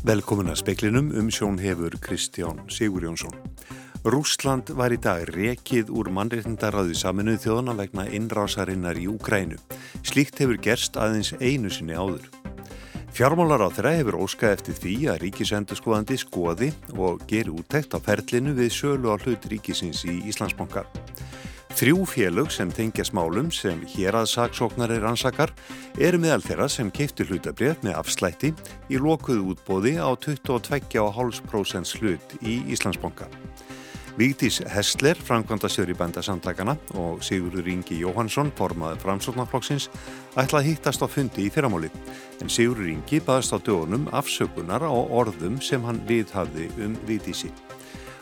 Velkomin að speklinum um sjón hefur Kristján Sigur Jónsson. Rúsland var í dag rekið úr mannreitndarraði saminuð þjóðana vegna innrásarinnar í Úkrænu. Slíkt hefur gerst aðeins einu sinni áður. Fjármálar á þeirra hefur óskað eftir því að ríkisendurskoðandi skoði og geri úttækt á ferlinu við sölu á hlut ríkisins í Íslandsbankar. Þrjú félög sem tengja smálum sem hér að saksóknar er ansakar eru meðal þeirra sem keiftu hlutabrið með afslætti í lokuðu útbóði á 22,5% hlut í Íslandsbanka. Vígdís Hessler, framkvæmda sjöri bændasamtakana og Sigurður Ingi Jóhansson, formaður framsóknarflokksins, ætla að hittast á fundi í fyrramáli. En Sigurður Ingi baðast á dögunum afsökunar á orðum sem hann viðhafði um Vígdísi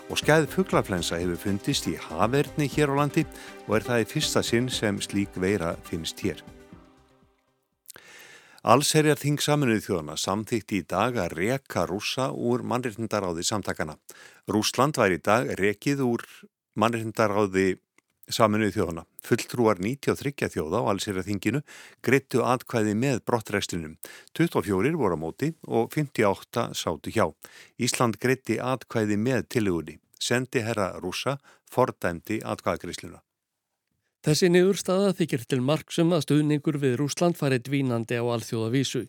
og skæð fugglarflensa hefur fundist í haverni hér á landi og er það í fyrsta sinn sem slík veira finnst hér. Allserjar þing saminuð þjóðana samþýtti í dag að reka rúsa úr mannreitndaráði samtakana. Rúsland var í dag rekið úr mannreitndaráði saminuð þjóðana. Fulltrúar 93 þjóða á allserjar þinginu greittu atkvæði með brottræslinum. 24 voru á móti og 58 sátu hjá. Ísland greitti atkvæði með tilugunni. Sendi herra rúsa fordæmdi atkvæðagreisluna. Þessi niðurstaða þykir til marksum að stuðningur við Rúsland farið dvínandi á alþjóðavísu.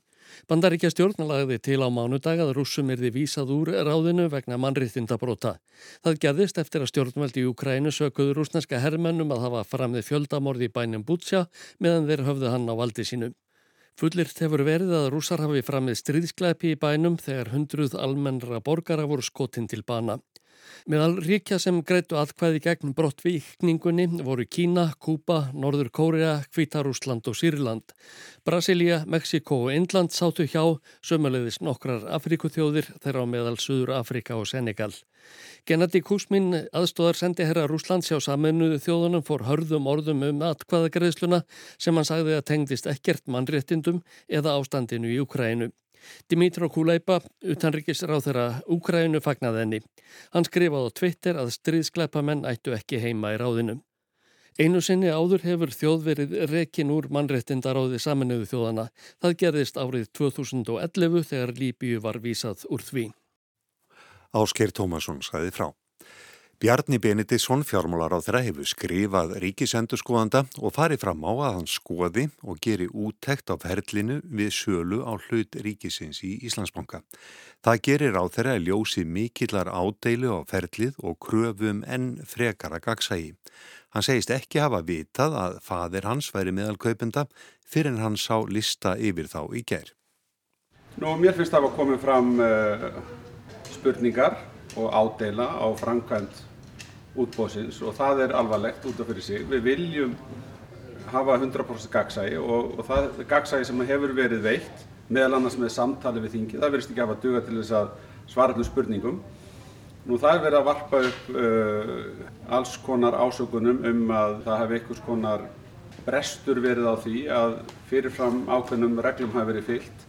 Bandaríkja stjórnalagði til á mánudag að rússum erði vísað úr ráðinu vegna mannriðtindabróta. Það gerðist eftir að stjórnveldi í Ukrænu sökuðu rúsneska herrmennum að hafa framið fjöldamorði í bænum Bútsja meðan þeir höfðu hann á valdi sínu. Fullirt hefur verið að rússar hafi framið stríðskleipi í bænum þegar hundruð almennra borgara voru skotinn til bana. Meðal ríkja sem greitu aðkvæði gegn brottvíkningunni voru Kína, Kúpa, Norður Kórea, Kvítarúsland og Sýrland. Brasilia, Mexiko og Indland sátu hjá, sömulegðis nokkrar Afrikuþjóðir þeirra á meðal Suður Afrika og Senegal. Gennadi Kúsmin, aðstóðar sendi herra Rúsland sjá saminuðu þjóðunum fór hörðum orðum um atkvæðagreðsluna sem hann sagði að tengdist ekkert mannréttindum eða ástandinu í Ukrænu. Dimitro Kulaipa, utanrikisráð þeirra Úkrænu fagnaði henni. Hann skrifaði á Twitter að stríðskleipamenn ættu ekki heima í ráðinu. Einu sinni áður hefur þjóð verið rekin úr mannrettindaráði saminuðu þjóðana. Það gerðist árið 2011 þegar Líbíu var vísað úr því. Ásker Tómasson sæði frá. Bjarni Benediktsson fjármálar á þeirra hefur skrifað ríkisendurskoðanda og farið fram á að hann skoði og geri úttekt á ferlinu við sölu á hlut ríkisins í Íslandsbanka. Það gerir á þeirra ljósi mikillar ádeilu á ferlið og kröfum enn frekara gagsægi. Hann segist ekki hafa vitað að fadir hans væri meðal kaupenda fyrir en hann sá lista yfir þá í ger. Nú, mér finnst það að koma fram uh, spurningar og ádeila á framkvæmt útbóðsins og það er alvarlegt út af fyrir sig. Við viljum hafa 100% gagsægi og, og það gagsægi sem hefur verið veitt meðal annars með samtali við þingið, það verðist ekki að hafa duga til þess að svara allum spurningum. Nú það er verið að varpa upp uh, alls konar ásökunum um að það hefði einhvers konar brestur verið á því að fyrirfram ákveðnum reglum hafi verið fyllt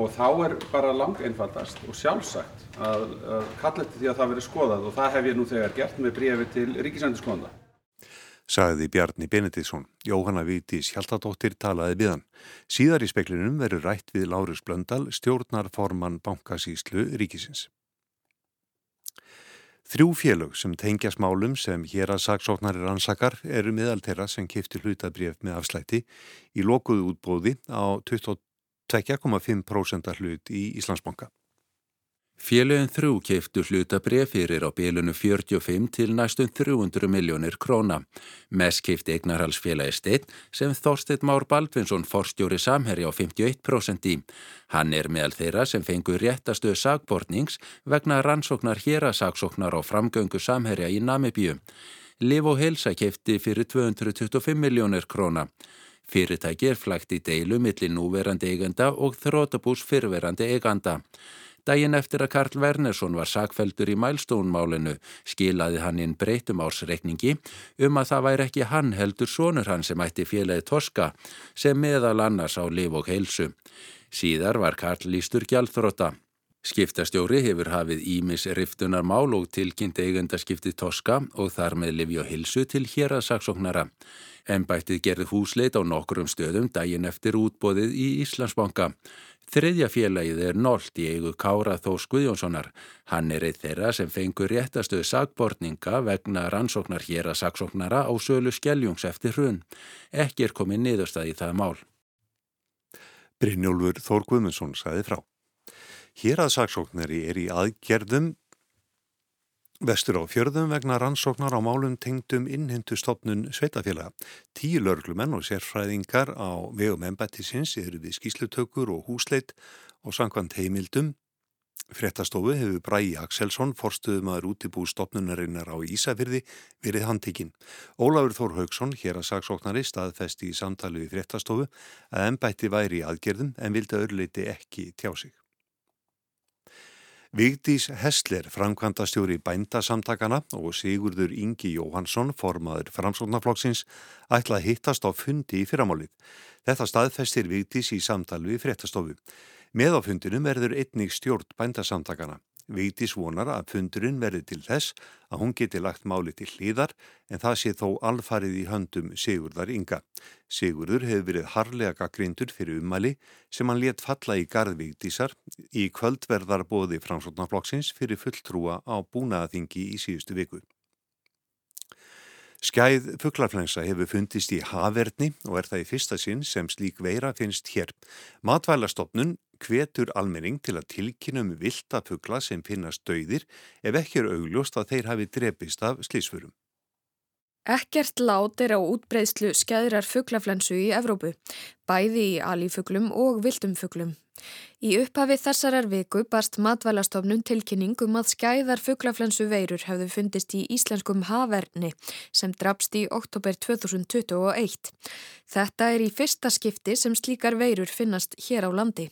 og þá er bara lang einfaldast og sjálfsagt að, að kalla eftir því að það veri skoðað og það hef ég nú þegar gert með brefi til Ríkisændiskóðanda. Saði Bjarni Benediktsson. Jóhanna Vítís Hjaltadóttir talaði við hann. Síðar í speklinum veru rætt við Lárus Blöndal, stjórnarforman bankasíslu Ríkisins. Þrjú félög sem tengja smálum sem hér að saksóknarir ansakar eru meðal þeirra sem kifti hlutabrjöf með afslætti í lokuðu útbóði á 22,5% hlut í Íslandsbanka. Félögin þrjú keiftu hlutabref fyrir á bílunu 45 til næstum 300 miljónir króna. Mest keifti eignarhalsfélagi Steinn sem Þorstedt Már Baldvinsson forstjóri samherri á 51% í. Hann er meðal þeirra sem fengur réttastuð sagbortnings vegna rannsóknar hérasaksóknar á framgöngu samherja í Namibíu. Liv og Helsa keifti fyrir 225 miljónir króna. Fyrirtæki er flægt í deilu millir núverandi eigenda og þrótabús fyrverandi eiganda. Dægin eftir að Karl Wernersson var sakveldur í mælstónmálinu skilaði hann inn breytum ársreikningi um að það væri ekki hann heldur sonur hann sem ætti félagi Toska sem meðal annars á liv og heilsu. Síðar var Karl lístur gjaldþróta. Skiptastjóri hefur hafið Ímis riftunar mál og tilkynnt eigundaskipti Toska og þar með lifi og hilsu til hér að saksóknara. Embættið gerði húsleit á nokkrum stöðum dægin eftir útbóðið í Íslandsbanka. Þriðja félagið er Nolt í eigu Kára Þós Guðjónssonar. Hann er eitt þeirra sem fengur réttastuð sagbortninga vegna rannsóknar hér að sagsóknara á sölu skelljungs eftir hrun. Ekki er komið niðurstað í það mál. Brynjólfur Þór Guðmundsson saði frá. Hér að sagsóknari er í aðgerðum Vestur á fjörðum vegna rannsóknar á málum tengdum innhendustofnun sveitafélaga. Tíu lörglumenn og sérfræðingar á vegum embættisins eru við skýslutökur og húsleit og sangkvæmt heimildum. Frettastofu hefur Bræi Axelsson, forstuðumadur útibú stopnunarinnar á Ísafyrði, verið handtikinn. Ólafur Þór Haugsson, hér að sagsóknari, staðfesti í samtali við frettastofu að embætti væri í aðgerðum en vildi örleiti ekki tjá sig. Vigdís Hessler, framkvæmdastjóri bændasamtakana og Sigurður Ingi Jóhansson, formaður framsóknarflokksins, ætla að hittast á fundi í fyrramálið. Þetta staðfestir Vigdís í samtali við fréttastofu. Með á fundinum verður einnig stjórn bændasamtakana. Vigdís vonar að fundurinn verði til þess að hún geti lagt máli til hlýðar en það sé þó alfarið í höndum Sigurðar Inga. Sigurður hefur verið harlega gaggrindur fyrir ummæli sem hann let falla í garðvíkdísar í kvöldverðar bóði framsóknarflokksins fyrir fulltrúa á búnaðaþingi í síðustu viku. Skæð fugglarflensa hefur fundist í haverni og er það í fyrsta sinn sem slík veira finnst hér. Matvælastofnun hvetur almenning til að tilkynna um vilda fuggla sem finnast döðir ef ekki er augljóst að þeir hafi drepist af slísfurum. Ekkert lát er á útbreyðslu skæðrar fugglaflensu í Evrópu, bæði í alífuglum og vildum fugglum. Í upphafi þessarar viku barst matvælastofnun tilkynning um að skæðar fugglaflensu veirur hefðu fundist í íslenskum haverni sem drafst í oktober 2021. Þetta er í fyrsta skipti sem slíkar veirur finnast hér á landi.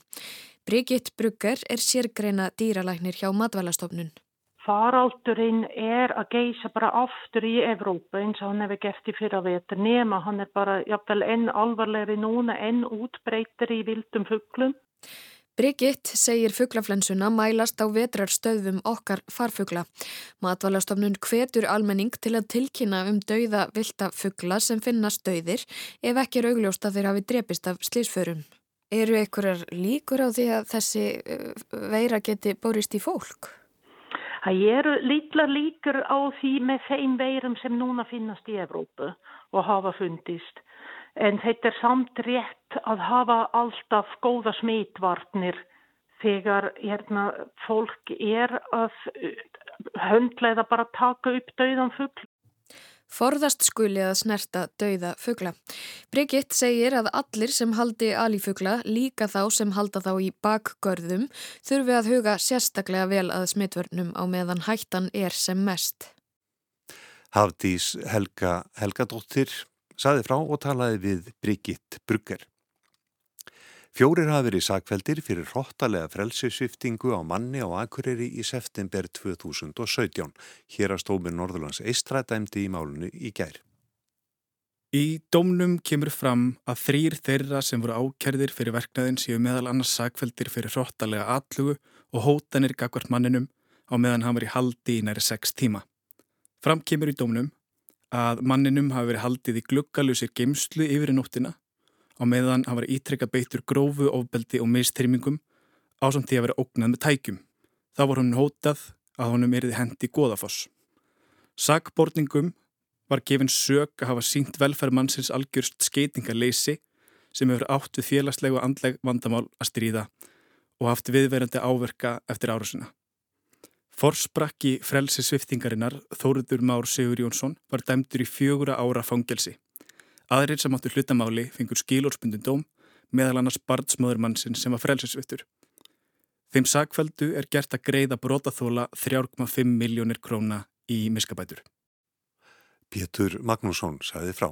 Brigitt Brugger er sérgreina dýralæknir hjá matvælastofnun. Faraldurinn er að geisa bara aftur í Evrópa eins og hann hefur gert í fyrra vetur nema hann er bara jafnvel enn alvarlegri núna enn útbreytir í vildum fugglum. Brigitt segir fugglaflensuna mælast á vetrarstöðum okkar farfugla. Matvalastofnun hvetur almenning til að tilkynna um dauða vilda fuggla sem finnast dauðir ef ekki er augljóst að þeir hafi drepist af slísförum. Eru einhverjar líkur á því að þessi uh, veira geti borist í fólk? Það eru litla líkur á því með þeim veirum sem núna finnast í Evrópu og hafa fundist. En þetta er samt rétt að hafa alltaf góða smitvarnir þegar hérna, fólk er að uh, höndlega bara taka upp dauðan fuggl. Forðast skuli að snerta dauða fuggla. Brigitt segir að allir sem haldi alífuggla, líka þá sem halda þá í bakgörðum, þurfi að huga sérstaklega vel að smitvörnum á meðan hættan er sem mest. Hafdís Helga Helgadóttir saði frá og talaði við Brigitt Brugger. Fjórir hafi verið sakveldir fyrir hróttalega frelsesviftingu á manni á Akureyri í september 2017. Hér að stómi Norðurlands eistra dæmdi í málunni í gær. Í dómnum kemur fram að þrýr þeirra sem voru ákjærðir fyrir verknæðin séu meðal annars sakveldir fyrir hróttalega atlugu og hótanir gagvart manninum á meðan hann var í haldi í næri sex tíma. Fram kemur í dómnum að manninum hafi verið haldið í gluggalusir geimslu yfir í nóttina á meðan hann var ítrekka beittur grófu, ofbeldi og mistyrmingum á samt því að vera ógnað með tækjum. Þá var hann hótað að honum eriði hendi góðafoss. Sakborningum var gefin sög að hafa sínt velferð mannsins algjörst skeitingarleysi sem hefur átt við félagslegu og andleg vandamál að stríða og haft viðverandi áverka eftir árusina. Forsprakki frelsi sviftingarinnar Þóruður Már Sigur Jónsson var dæmdur í fjögura ára fangelsi. Aðrir sem áttu hlutamáli fengur skilórspundin dóm meðal annars barnsmöður mannsinn sem var frelsisvittur. Þeim sakveldu er gert að greiða brotaþóla 3,5 miljónir króna í miskabætur. Pétur Magnússon sagði frá.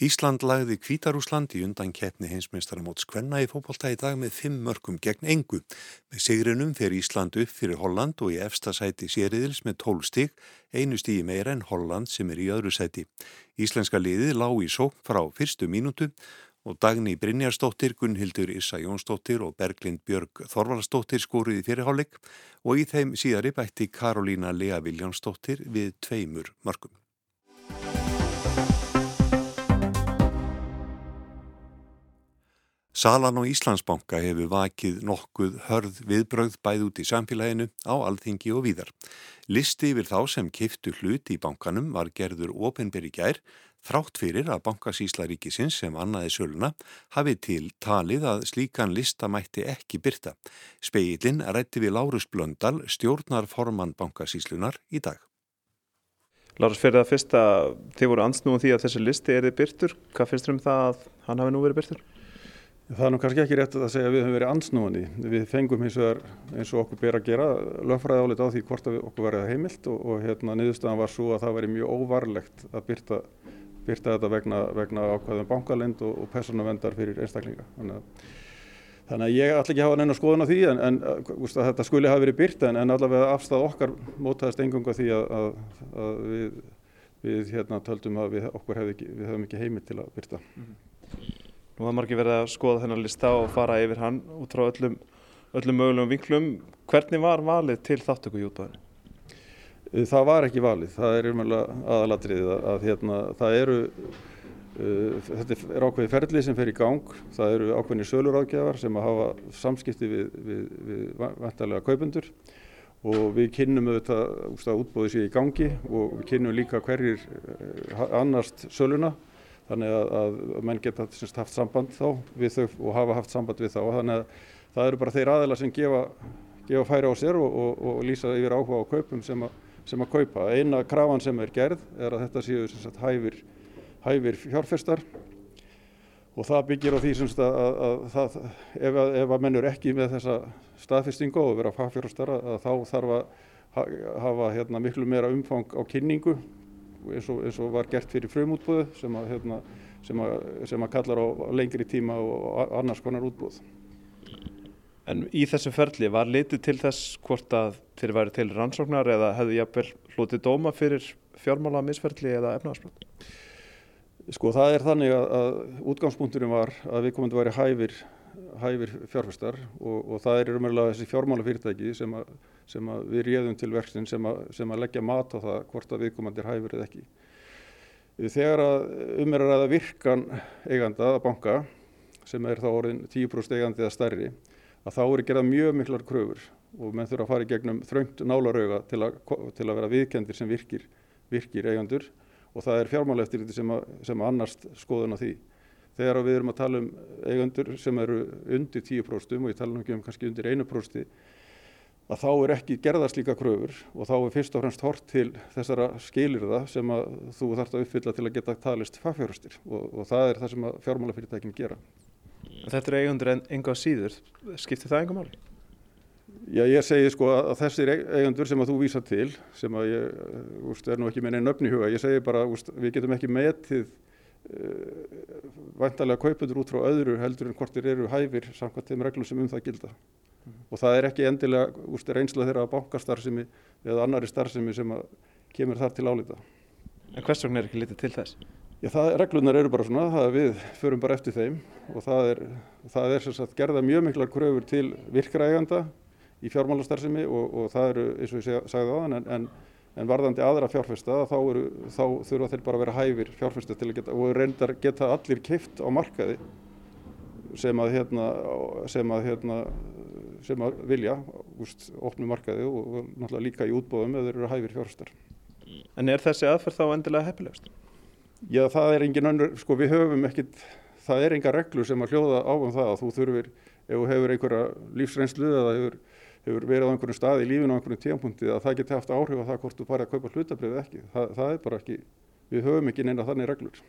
Ísland lagði Kvítarúsland í undan keppni heimsmeistaramóts Kvenna í fókbalta í dag með fimm mörgum gegn engu. Með sigrinum fer Ísland upp fyrir Holland og í efsta sæti sériðils með tól stík, einu stígi meira en Holland sem er í öðru sæti. Íslenska liðið lág í sók frá fyrstu mínútu og Dagni Brynjarsdóttir, Gunnhildur Issa Jónsdóttir og Berglind Björg Þorvaldsdóttir skóruði fyrirháleik og í þeim síðari bætti Karolína Lea Viljánsdóttir við tveimur mörgum. Salan á Íslandsbanka hefur vakið nokkuð hörð viðbröð bæð út í samfélaginu á alþingi og víðar. Listi yfir þá sem kiftu hlut í bankanum var gerður ofinberi gær þrátt fyrir að bankasíslaríkisins sem annaði söluna hafi til talið að slíkan lista mætti ekki byrta. Speilin rætti við Lárus Blöndal stjórnar formann bankasíslunar í dag. Lárus, fyrir það fyrsta, þið voru ansnúin því að þessi listi er þið byrtur. Hvað finnst þér um það að hann hafi nú verið byrtur? Það er nú kannski ekki rétt að segja að við höfum verið ansnúani. Við fengum eins og, er, eins og okkur ber að gera lögfræði álit á því hvort okkur verið heimilt og, og hérna niðurstaðan var svo að það væri mjög óvarlegt að byrta, byrta þetta vegna, vegna ákvæðum bankalind og, og personavendar fyrir einstaklinga. Þannig að, þannig að ég ætla ekki að hafa neina skoðun á því en, en úst, þetta skuli hafa verið byrta en, en allavega afstæð okkar mótaðist engunga því að, að, að við, við hérna, töldum að við, okkur hef ekki, hefum ekki heimilt til að byrta. Mm -hmm. Nú hafði margir verið að skoða þennan lista og fara yfir hann út frá öllum, öllum mögulegum vinklum. Hvernig var valið til þáttöku í útbæðinu? Það var ekki valið. Það er umhverfið aðalatriðið að, að hérna, það eru, uh, þetta er ákveði ferli sem fer í gang. Það eru ákveðni söluráðgjafar sem að hafa samskipti við, við, við vantarlega kaupundur og við kynnum auðvitað að útbóðið sé í gangi og við kynnum líka hverjir annarst söluna þannig að, að menn geta syns, haft samband þá við þau og hafa haft samband við þá. Þannig að það eru bara þeir aðeila sem gefa, gefa færi á sér og, og, og lýsa yfir áhuga á kaupum sem, a, sem að kaupa. Eina krafan sem er gerð er að þetta séu sagt, hæfir, hæfir fjárfestar. Og það byggir á því að, að það, ef, ef að menn eru ekki með þessa staðfestingu og vera fagfjárfestar þá þarf að hafa hérna, miklu meira umfang á kynningu eins og, eins og var gert fyrir frumútbúðu sem hérna, sem sem að kallar á lengri tíma og annars konar útbúð. En í þessu ferli var litið til þess hvort að þeir væri til rannsóknar eða hefðu jafnvel hlutið dóma fyrir fjármála misferli eða efnaðarsbrot? Sko það er þannig að, að útgangspunkturinn var að við komum til að vera hæfir, hæfir fjárfæstar og, og það er umverulega þessi fjármála fyrirtæki sem að sem við réðum til verksin sem, sem að leggja mat á það hvort að viðkomandir hæfur eða ekki. Þegar að um er að ræða virkan eiganda að banka sem er þá orðin 10% eigandi eða stærri að þá eru gerað mjög miklar kröfur og menn þurfa að fara í gegnum þröngt nálarauga til, til að vera viðkendir sem virkir, virkir eigandur og það er fjármála eftir þetta sem, sem að annars skoðun á því. Þegar við erum að tala um eigandur sem eru undir 10% og ég tala um kannski undir 1% að þá er ekki gerðast líka kröfur og þá er fyrst og fremst hort til þessara skilirða sem að þú þarfst að uppfylla til að geta talist fagfjárhustir og, og það er það sem að fjármálafyrirtækin gera. Þetta eru eigundur en enga síður, skiptir það enga máli? Já, ég segi sko að þessir eigundur sem að þú vísa til, sem að ég úst, er nú ekki með neina öfni huga, ég segi bara úst, við getum ekki metið uh, vantarlega kaupundur út frá öðru heldur en hvort þeir eru hæfir samkvæmt þeim reglum sem um það gilda og það er ekki endilega úst, reynsla þeirra á bankastarfsemi eða annari starfsemi sem kemur þar til álita. En hvers vegna er ekki litið til þess? Já, það, reglunar eru bara svona, það við förum bara eftir þeim og það er, það er sagt, gerða mjög miklar kröfur til virkræganda í fjármálastarfsemi og, og það eru, eins og ég sagði þann, en, en, en varðandi aðra fjárfesta þá, eru, þá þurfa þeir bara að vera hæfir fjárfesta til að geta og reyndar geta allir keift á markaði sem að hérna, sem að hérna sem að vilja úst, opnum markaði og, og náttúrulega líka í útbóðum eða þeir eru hæfir fjárhastar. En er þessi aðferð þá endilega heppilegast? Já, það er engin önnur, sko við höfum ekkit, það er enga reglur sem að hljóða á um það að þú þurfir, ef þú hefur einhverja lífsreynslu eða hefur, hefur verið á einhverjum stað í lífinu á einhverjum tíampunkti að það geti haft áhrif á það hvort þú farið að kaupa hlutabrið eða ekki. Það, það er bara ekki, við höfum ekki neina þannig reglur.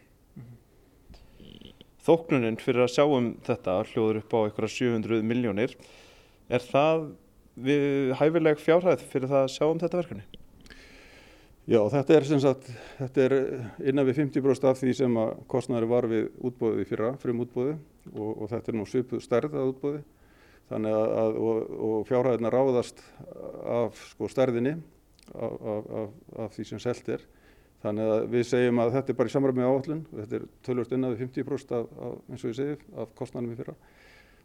Þóknuninn fyrir að sjá um þetta hljóður upp á einhverja 700 miljónir. Er það hæfileg fjárhæð fyrir það að sjá um þetta verkefni? Já, þetta er, sagt, þetta er innan við 50% af því sem að kostnæri var við útbóðið í fyrra, frum útbóðið og, og þetta er nú svipuð stærð að útbóðið þannig að og, og fjárhæðina ráðast af sko, stærðinni af, af, af því sem selt er þannig að við segjum að þetta er bara í samræmi áallun og þetta er tölvört innan við 50% af, eins og ég segi, af kostnærinum í fyrra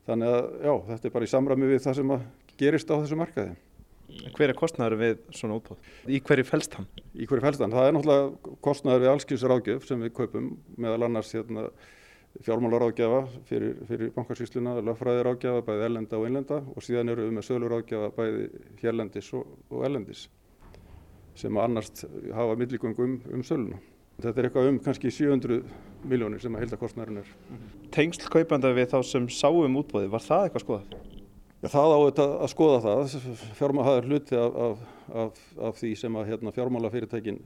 Þannig að já, þetta er bara í samræmi við það sem gerist á þessu markaði. Hver er kostnæður við svona útbóð? Í hverju fælst hann? Í hverju fælst hann? Það er náttúrulega kostnæður við allskilsar ágjöf sem við kaupum meðal annars hérna, fjármálaráðgjafa fyrir, fyrir bankarsýsluna, lögfræðiráðgjafa bæði ellenda og innlenda og síðan eru við með söluráðgjafa bæði hérlendis og, og ellendis sem annars hafa milligöngum um, um söluna. Þetta er eitthvað um kannski 700 miljónir sem að heildakostnærin er. Tengsl kaupanda við þá sem sáum útbóði, var það eitthvað skoðað? Já, það á þetta að skoða það. Fjármála er hluti af, af, af, af því sem að hérna, fjármálafyrirtækin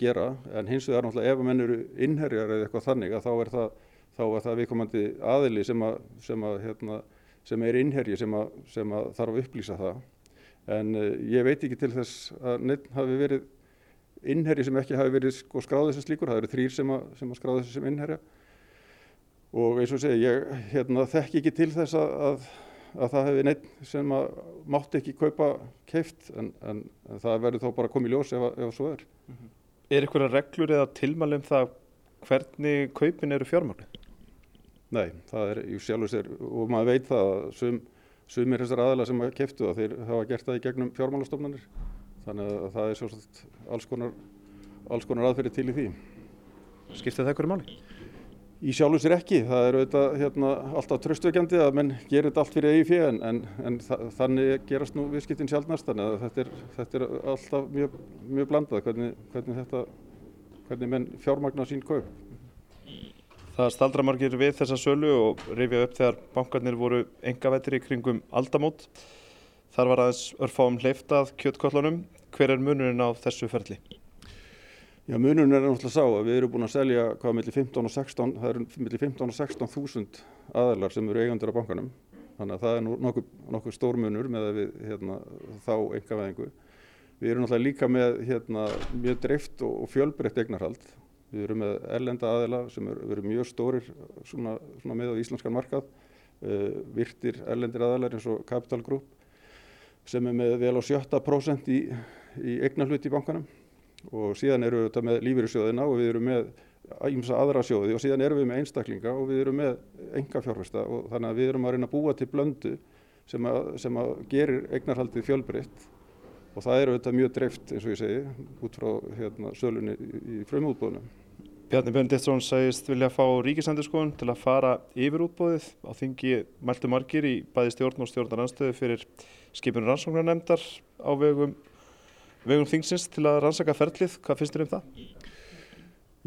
gera en hins vegar náttúrulega ef menn eru innherjar eða eitthvað þannig að þá er það, þá er það viðkomandi aðili sem, að, sem, að, hérna, sem er innherji sem, sem að þarf að upplýsa það. En uh, ég veit ekki til þess að neitt hafi verið innherji sem ekki hafi verið sko, skráðið sem slíkur, það eru þrýr sem, sem að skráðið sem innherja og eins og segja, ég hérna, þekk ekki til þess að, að, að það hefði neitt sem að mátti ekki kaupa keift en, en, en það verður þá bara komið ljós ef, ef svo er. Er eitthvað reglur eða tilmælum það hvernig kaupin eru fjármagnu? Nei, það er í sjálf og sér og maður veit það að sum, sumir þessar aðalega sem að keiftu það þeir hafa gert það í gegnum fjármálastofnanir þannig að það er svolítið alls konar, alls konar aðferði til í því. Skiptir það hverju máli? Í sjálf og sér ekki. Það er auðvitað hérna, alltaf tröstvöggjandi að menn gerir þetta allt fyrir eigi fyrir en, en, en þannig gerast nú viðskiptin sjálfnast þannig að þetta er, þetta er alltaf mjög, mjög blandað hvernig, hvernig, þetta, hvernig menn fjármagnar sín kaup. Það staldra margir við þessa sölu og rifja upp þegar bankarnir voru engavettir í kringum aldamót. Þar var aðeins örfáum hleyftað kjöttkollunum. Hver er munurinn á þessu ferli? Já, munurinn er náttúrulega sá að við erum búin að selja hvað millir 15 og 16, það eru millir 15 og 16 þúsund aðalar sem eru eigandur á bankanum. Þannig að það er nokkuð, nokkuð stór munur með við hérna, þá enga veðingu. Við erum náttúrulega líka með hérna, mjög dreift og fjölbreytt eignarhald. Við erum með erlenda aðila sem eru er mjög stórir svona, svona með á íslenskan markað, uh, virtir erlendir aðalar eins og Capital Group sem er með vel á 70% í, í eignarhlut í bankanum. Og síðan eru við þetta með lífyrirsjóðina og við erum með ímsa aðra sjóði og síðan erum við með einstaklinga og við erum með enga fjárfesta og þannig að við erum að reyna að búa til blöndu sem að, sem að gerir eignarhaldið fjölbreytt. Og það eru þetta mjög dreift eins og ég segi út frá hérna, sölunni í frumútbóðunum. Bjarni Benditsson sagist vilja fá ríkisandurskóðun til að fara yfir útbóðið á þingi mæltu margir í bæði stjórn og stjórnaranstöðu fyrir skipinu rannsóknarnemndar á vegum, vegum þingsins til að rannsaka ferlið. Hvað finnst þér um það?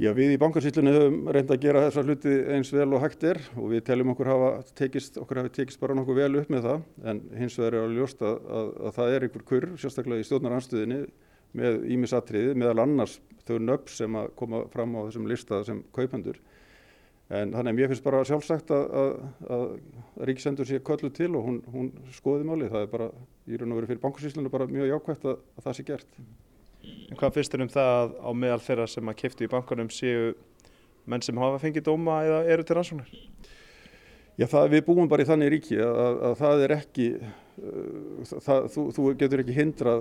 Já, við í bankarsýllunni höfum reynd að gera þessa hluti eins vel og hægt er og við teljum okkur hafa tekist, okkur hafi tekist bara nokkuð vel upp með það en hins vegar er að, að, að það er einhver kurr, sérstaklega í stjórnaranstöðinni með ímisatriði, meðal annars þau nöpp sem að koma fram á þessum lista sem kaupendur En þannig að mér finnst bara sjálfsagt að, að, að Ríkisendur sé köllu til og hún, hún skoði máli. Það er bara, í raun og veru fyrir bankarsýslunum, bara mjög jákvæmt að, að það sé gert. En hvað finnst þér um það að á meðal þeirra sem að kæftu í bankanum séu menn sem hafa fengið dóma eða eru til rannsóknar? Já, það, við búum bara í þannig ríki að það er ekki það, þú, þú getur ekki hindra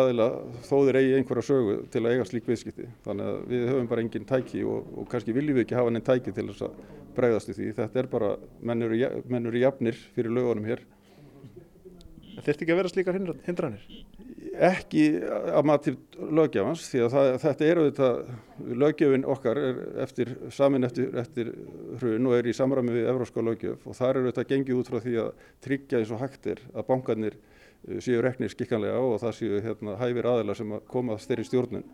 aðila þó þeir eigi einhverja sögu til að eiga slík viðskipti. Þannig að við höfum bara engin tæki og, og kannski viljum við ekki hafa neinn tæki til þess að bregðast í því. Þetta er bara, menn eru, menn eru jafnir fyrir lögunum hér þurfti ekki að vera slíkar hindranir? ekki að maður til lögjafans því að það, þetta eru þetta lögjafin okkar eftir samin eftir, eftir hrun og er í samræmi við evróska lögjaf og þar eru þetta gengið út frá því að tryggja eins og hægt er að bankarnir eh, séu reknir skikkanlega og það séu hérna, hæfir aðeila sem að koma þeirri stjórnun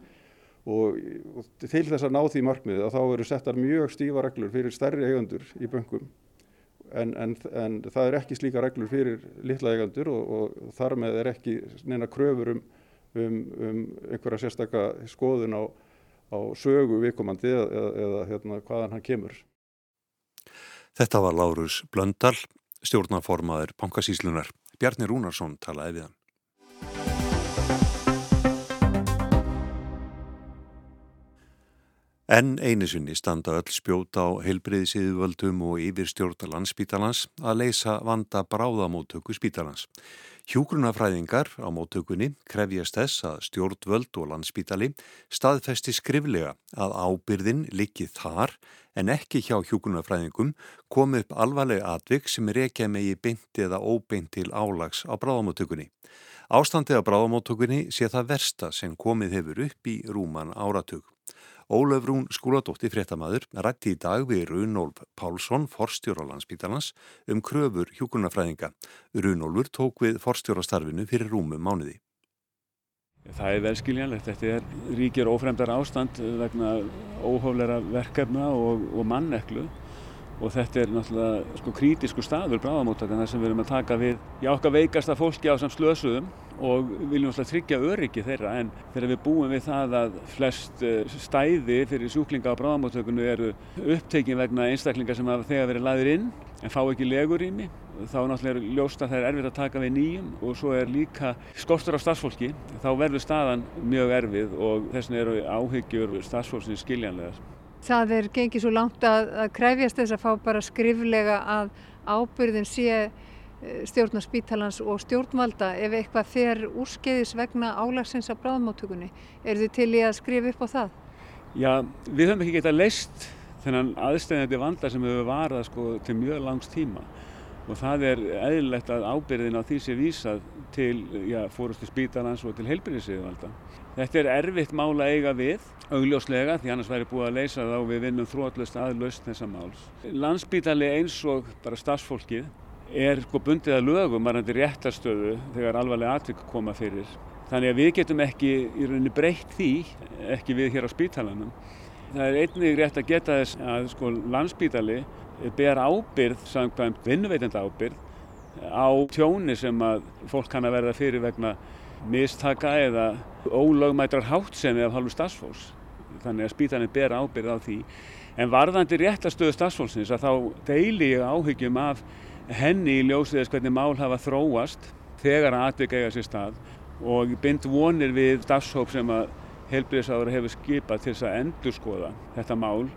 og, og til þess að ná því markmiði að þá eru settar mjög stífa reglur fyrir stærri eigandur í böngum En, en, en það er ekki slíka reglur fyrir litla eigandur og, og þar með er ekki neina kröfur um, um, um einhverja sérstaka skoðun á, á sögu viðkomandi eða, eða hérna, hvaðan hann kemur. Þetta var Lárus Blöndal, stjórnaformaður Pankasíslunar. Bjarni Rúnarsson talaði við hann. En einu sinni standa öll spjóta á heilbreyðisiðvöldum og yfirstjórna landsspítalans að leysa vanda bráðamóttöku spítalans. Hjúgrunafræðingar á móttökunni krefjast þess að stjórnvöld og landsspítali staðfesti skriflega að ábyrðin likið þar en ekki hjá hjúgrunafræðingum komi upp alvarlega atvik sem er ekki megi beinti eða óbeint til álags á bráðamóttökunni. Ástandið á bráðamóttökunni sé það versta sem komið hefur upp í rúman áratug. Ólöfrún skóladótti fréttamaður rætti í dag við Runolf Pálsson, forstjóra landsbítalans, um kröfur hjúkunarfræðinga. Runolfur tók við forstjórastarfinu fyrir rúmum mánuði. Það er velskiljanlegt. Þetta er ríkir ófremdar ástand vegna óhóflera verkefna og, og manneklu og þetta er náttúrulega sko krítisku staður bráðamóttakan þar sem við erum að taka við já okkar veikasta fólki á samt slösuðum og viljum náttúrulega tryggja öryggi þeirra en þegar við búum við það að flest eh, stæði fyrir sjúklinga á bráðamóttakunu eru upptekin vegna einstaklingar sem hafa þegar verið laður inn en fá ekki legur í mig þá er náttúrulega ljóst að það er erfið að taka við nýjum og svo er líka skortur á starfsfólki. Þá verður staðan mjög erfið og þess vegna eru áhyggjur starfsfólksins skiljanlega það er gengið svo langt að, að krefjast þess að fá bara skriflega að ábyrðin sé stjórnar spítalans og stjórnvalda ef eitthvað fer úrskeiðis vegna álagsins af bráðmáttökunni. Er þið til í að skrifa upp á það? Já, við höfum ekki getað leist þennan aðstæðandi vanda sem hefur varað sko, til mjög langs tíma og það er eðlilegt að ábyrðin á því sé vísað til já, fórustu spítalans og til heilbyrðisviðvalda. Þetta er erfitt mál að eiga við, augljóslega, því annars væri búið að leysa þá við vinnum þrótlust aðlaust þessa máls. Landsbítali eins og bara stafsfólkið er sko bundið að lögum varandi réttarstöðu þegar alvarlega atvik koma fyrir. Þannig að við getum ekki í rauninni breytt því, ekki við hér á spítalanum. Það er einnig rétt að geta þess að sko landsbítali ber ábyrð, samkvæmt vinnuveitenda ábyrð, á tjóni sem að fólk kann að verða fyrir vegna mistaka eða ólögmætrar háttsemi af halvu stafsfólks. Þannig að spítanir ber ábyrð á því. En varðandi réttastöðu stafsfólksins að þá deili ég áhyggjum af henni í ljósiðis hvernig mál hafa þróast þegar að atvika eiga sér stað og bind vonir við stafshóp sem að helbriðsáður hefur skipað til þess að endurskoða þetta mál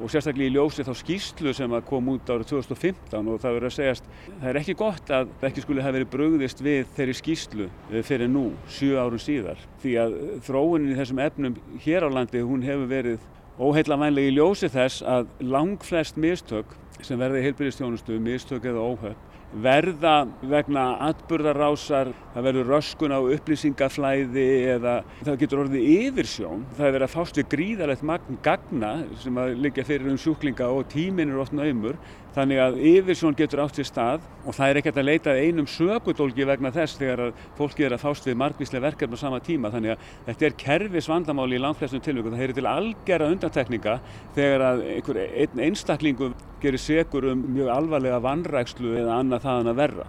og sérstaklega í ljósi þá skýslu sem að kom út árið 2015 og það verður að segjast það er ekki gott að ekki skulle hafa verið brugðist við þeirri skýslu eh, fyrir nú, sjö árun síðar. Því að þróunin í þessum efnum hér á landi hún hefur verið óheila vænlega í ljósi þess að lang flest mistök sem verði heilbyrjastjónustu, mistök eða óhöpp verða vegna atburðarásar, það verður röskun á upplýsingaflæði eða það getur orðið yfirsjón. Það er verið að fást við gríðalegt magn gagna sem að liggja fyrir um sjúklinga og tímin er oft naumur Þannig að yfirsjón getur átt sér stað og það er ekkert að leita einum sökudólgi vegna þess þegar að fólki er að fást við margvíslega verkefni á sama tíma. Þannig að þetta er kervis vandamáli í langflestum tilvíkum. Það heyrir til algjara undantekninga þegar að einn einstaklingu gerir segur um mjög alvarlega vannrækslu eða annað þaðan að verra.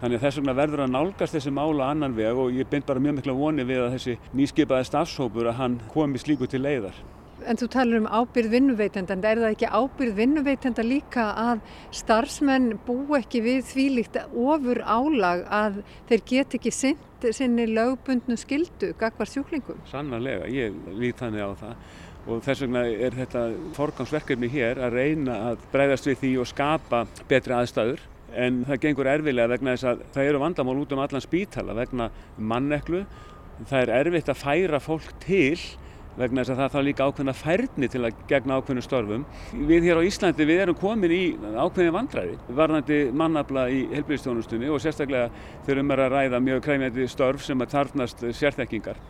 Þannig að þess vegna verður að nálgast þessi mála annan veg og ég bind bara mjög mikla voni við að þessi nýskipaði stafshópur að hann komi slíku til leiðar. En þú talar um ábyrð vinnuveitenda, en er það ekki ábyrð vinnuveitenda líka að starfsmenn bú ekki við því líkt ofur álag að þeir get ekki synd sinni lögbundnu skildu gagvar sjúklingum? Sannarlega, ég lít þannig á það og þess vegna er þetta forgangsverkefni hér að reyna að breyðast við því og skapa betri aðstæður en það gengur erfilega vegna þess að það eru vandamál út um allan spítala vegna manneklu, það er erfitt að færa fólk til vegna þess að það þá líka ákveðna færni til að gegna ákveðnu störfum. Við hér á Íslandi við erum komin í ákveðin vandræði varðandi mannabla í helbriðstjónustunni og sérstaklega þurfum við að ræða mjög kræmjandi störf sem að tarfnast sérþekkingar.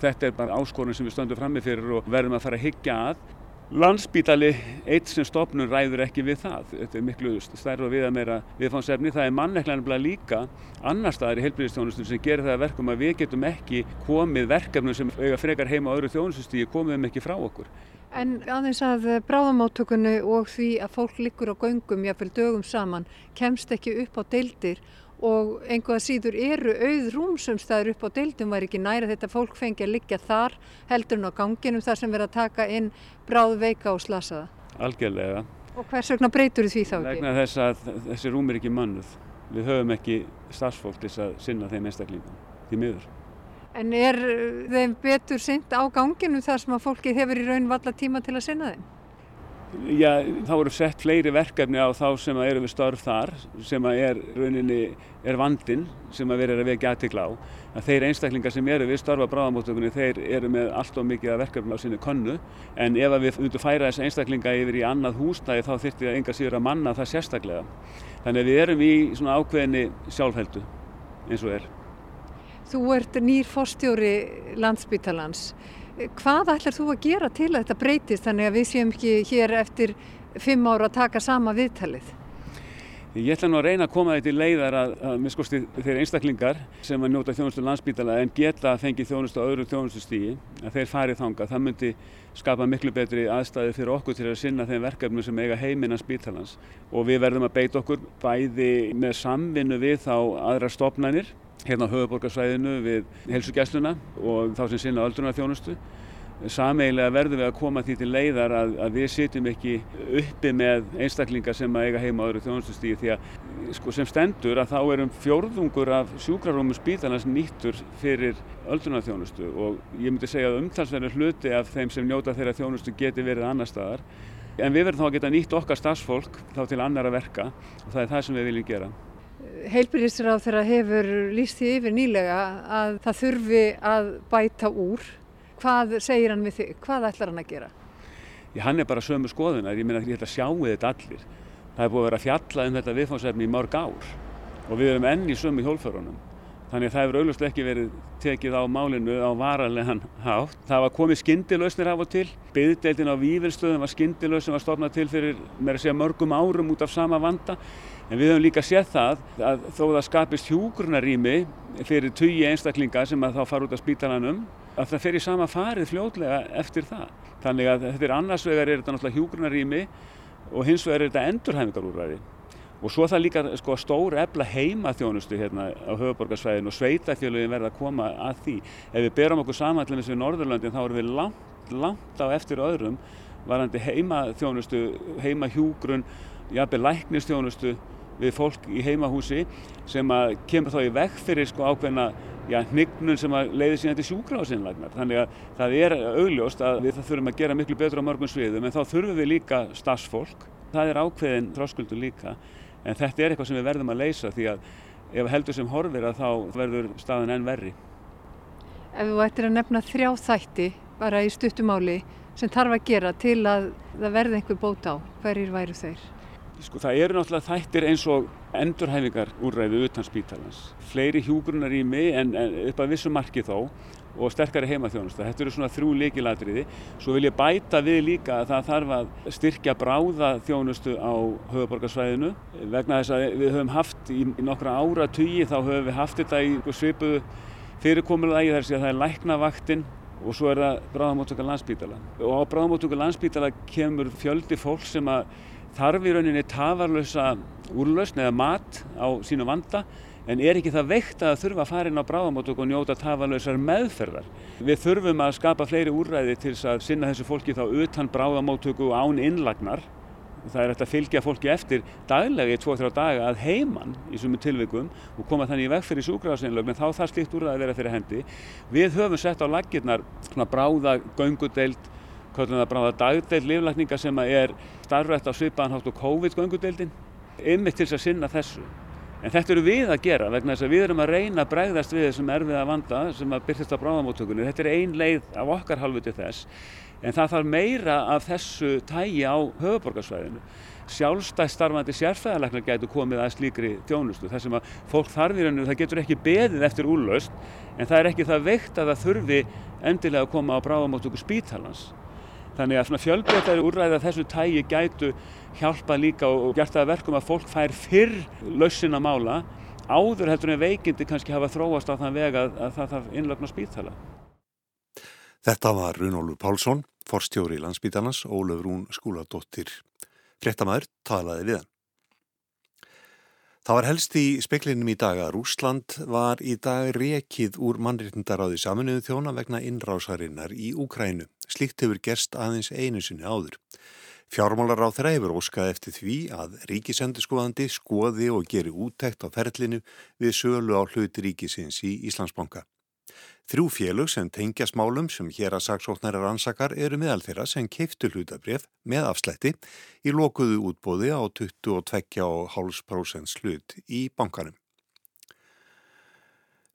Þetta er bara áskorun sem við stöndum fram með fyrir og verðum að fara að higgja að Landsbítali eitt sem stofnun ræður ekki við það. Þetta er miklu stærra og viða meira viðfánsefni. Það er manneklanlega líka annar staðar í heilbríðistjónustum sem gerir það verkum að við getum ekki komið verkefnum sem eiga frekar heima á öðru þjónustustíði, komið þeim ekki frá okkur. En aðeins að bráðamáttökunni og því að fólk liggur á göngum jáfnveil dögum saman kemst ekki upp á deildir og einhvað síður eru auð rúmsumstæður upp á deildum var ekki næra þetta fólk fengi að liggja þar heldur en á ganginum þar sem verið að taka inn bráð veika og slasaða. Algjörlega. Og hvers vegna breytur því þá ekki? Vegna þess að þessi rúm er ekki mannuð. Við höfum ekki starfsfólk til að sinna þeim einstaklingum, því miður. En er þeim betur synd á ganginum þar sem að fólki hefur í raun valla tíma til að sinna þeim? Já, þá eru sett fleiri verkefni á þá sem eru við störf þar sem er rauninni er vandin sem að vera að vekja aðtikla á. Að þeir einstaklingar sem eru við störfa bráðamóttökunni þeir eru með allt og mikið verkefni á sinni konnu en ef við myndum færa þessa einstaklinga yfir í annað húsnæði þá þurfti það enga síður að manna það sérstaklega. Þannig að við erum í svona ákveðinni sjálfheldu eins og er. Þú ert nýr forstjóri landsbytalans Hvað ætlar þú að gera til að þetta breytist þannig að við séum ekki hér eftir fimm ára að taka sama viðtalið? Ég ætla nú að reyna að koma þetta í leiðar að, að miskusti þeir einstaklingar sem að njóta þjónustu landsbítala en geta að fengi þjónustu á öðru þjónustustígi að þeir farið þanga. Það myndi skapa miklu betri aðstæði fyrir okkur til að sinna þeim verkefnum sem eiga heiminan spítalans og við verðum að beita okkur bæði með samvinnu við þá aðra stopnænir hérna á höfuborgarsvæðinu við helsugjæsluna og þá sem sinna öldrunarþjónustu Sameigilega verðum við að koma því til leiðar að, að við sitjum ekki uppi með einstaklingar sem að eiga heima á öðru þjónustustíði því að sko, sem stendur að þá erum fjórðungur af sjúkrarúmum spítalans nýttur fyrir öldrunarþjónustu og ég myndi segja að umtalsverður hluti af þeim sem njóta þeirra þjónustu geti verið annar staðar en við verðum þá að geta nýtt okkar stafsfólk þá til annar að verka og það er það sem við viljum gera. Heilbyrðisráð þeirra hefur líst því yfir nýlega að það þurfi að bæta úr Hvað segir hann við þig? Hvað ætlar hann að gera? Já, hann er bara sömu skoðunar, ég meina ég ætla að sjáu þetta allir. Það er búið að vera fjalla um þetta viðfáðsefni í mörg ár og við erum enn í sömu hjólförunum. Þannig að það hefur auglust ekki verið tekið á málinu á varanlegan hátt. Það var komið skindilösnir af og til. Byðdeildin á Vívilstöðum var skindilös sem var stofnað til fyrir segja, mörgum árum út af sama vanda. En við höfum líka séð það að þó það skapist hjúgrunarými fyrir tugi einstaklinga sem að þá fara út af spítalanum að það fer í sama farið fljótlega eftir það. Þannig að þetta er annars vegar er þetta náttúrulega hjúgrunarými og hins vegar er þetta endurhæfingarúræði. Og svo það líka sko, stór efla heimaþjónustu hérna á höfuborgarsvæðinu og sveitafélagin verða að koma að því. Ef við berum okkur saman allir með þessu Norðurlöndin þá erum við langt, langt á eftir öðrum varandi heimaþjónustu, heimahjúgrun, jafnveg læknistjónustu við fólk í heimahúsi sem að kemur þá í veg fyrir sko ákveðna já, hnignun sem að leiði síðan til sjúkráðsinnlagnar. Þannig að það er augljóst að við það þurfum að gera miklu betur á mörgum sviðum en þá þurfum við líka stafsfólk. Það er ákveðin þráskuldur líka en þetta er eitthvað sem við verðum að leysa því að ef heldur sem horfir að þá verður staðan enn verri. Ef þú ættir að nefna þrjá þætti bara í stuttumáli sem þarf að gera til að það verði einhver bót á, hverjir væru þeir? Sko það eru náttúrulega þættir eins og endurhæfingar úrræðu utan spítalans. Fleiri hjúgrunar í mig en, en upp að vissu marki þó og sterkari heimaþjónusta. Þetta eru svona þrjú líkilatriði. Svo vil ég bæta við líka að það þarf að styrkja bráða þjónustu á höfuborgarsvæðinu. Vegna þess að við höfum haft í, í nokkra ára tugi þá höfum við haft þetta í svipuðu fyrirkomulagi þar sem það er læknavaktinn og svo er það bráðamóttökar landsbítala. Og á bráðamóttökar landsbítala kemur fjöldi fólk sem að þarf í rauninni tafarlösa úrlausn eða mat á sínu vanda en er ekki það veikt að þurfa að fara inn á bráðamóttöku og njóta tafarlösar meðferðar. Við þurfum að skapa fleiri úrræði til að sinna þessu fólki þá utan bráðamóttöku án innlagnar. Það er eftir að fylgja fólki eftir daglega í 2-3 daga að heiman í sumum tilvikum og koma þannig í veg fyrir súgráðsynlögn en þá þarf slíkt úrræði að vera fyrir hendi. Við höfum sett á laggirnar bráða göngudeild kallum það bráða dagdeild liflækninga sem er starfrætt á svipaðanhátt og COVID-göngudeildin ymmið til að sinna þessu. En þetta eru við að gera vegna þess að við erum að reyna að bregðast við þessum erfiða vanda sem að byrjast á bráðamóttökunni. Þetta er ein leið af okkar halvu til þess en það þarf meira af þessu tægi á höfuborgarsvæðinu. Sjálfstæð starfandi sérfæðalæknar getur komið að slíkri þjónustu. Það sem að fólk þarfir hennu, það getur ekki beðið eftir úrlaust en það er ekki það veikt að það þurfi endilega að koma á bráðamóttöku spítalans. Þannig að fjölbreytari úrræði að þessu tægi gætu hjálpa líka og gert það verkum að fólk fær fyrr lausin að mála áður heldur en veikindi kannski hafa þróast á þann veg að, að það þarf innlögn á spítala. Þetta var Runólu Pálsson, forstjóri í landsbítalans, Ólaf Rún skúladóttir. Frettamæður talaði við hann. Það var helst í speklinum í dag að Rúsland var í dag rekið úr mannréttindaráði saminuðu þjóna vegna innrásarinnar í Úkrænu. Slíkt hefur gerst aðeins einu sinni áður. Fjármálar á þeirra hefur óskað eftir því að ríkisendurskoðandi skoði og geri úttækt á ferlinu við sölu á hluti ríkisins í Íslandsbanka. Þrjú félög sem tengja smálum sem hér að saksóknæra rannsakar eru meðal þeirra sem keiftu hlutabref með afslætti í lokuðu útbóði á 22,5% slut í bankanum.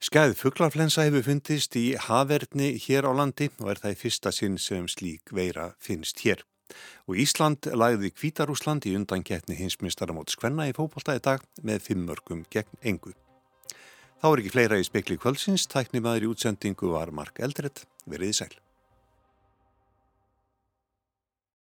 Skæð fugglarflensa hefur fundist í haverni hér á landi og er það í fyrsta sinn sem slík veira finnst hér. Og Ísland lagði Kvítarúsland í undankettni hinsmistaramót skvenna í fókbaltaði dag með fimmörgum gegn engu. Þá er ekki fleira í spekli kvöldsins, tæknimaður í útsendingu var Mark Eldredd, verið í sæl.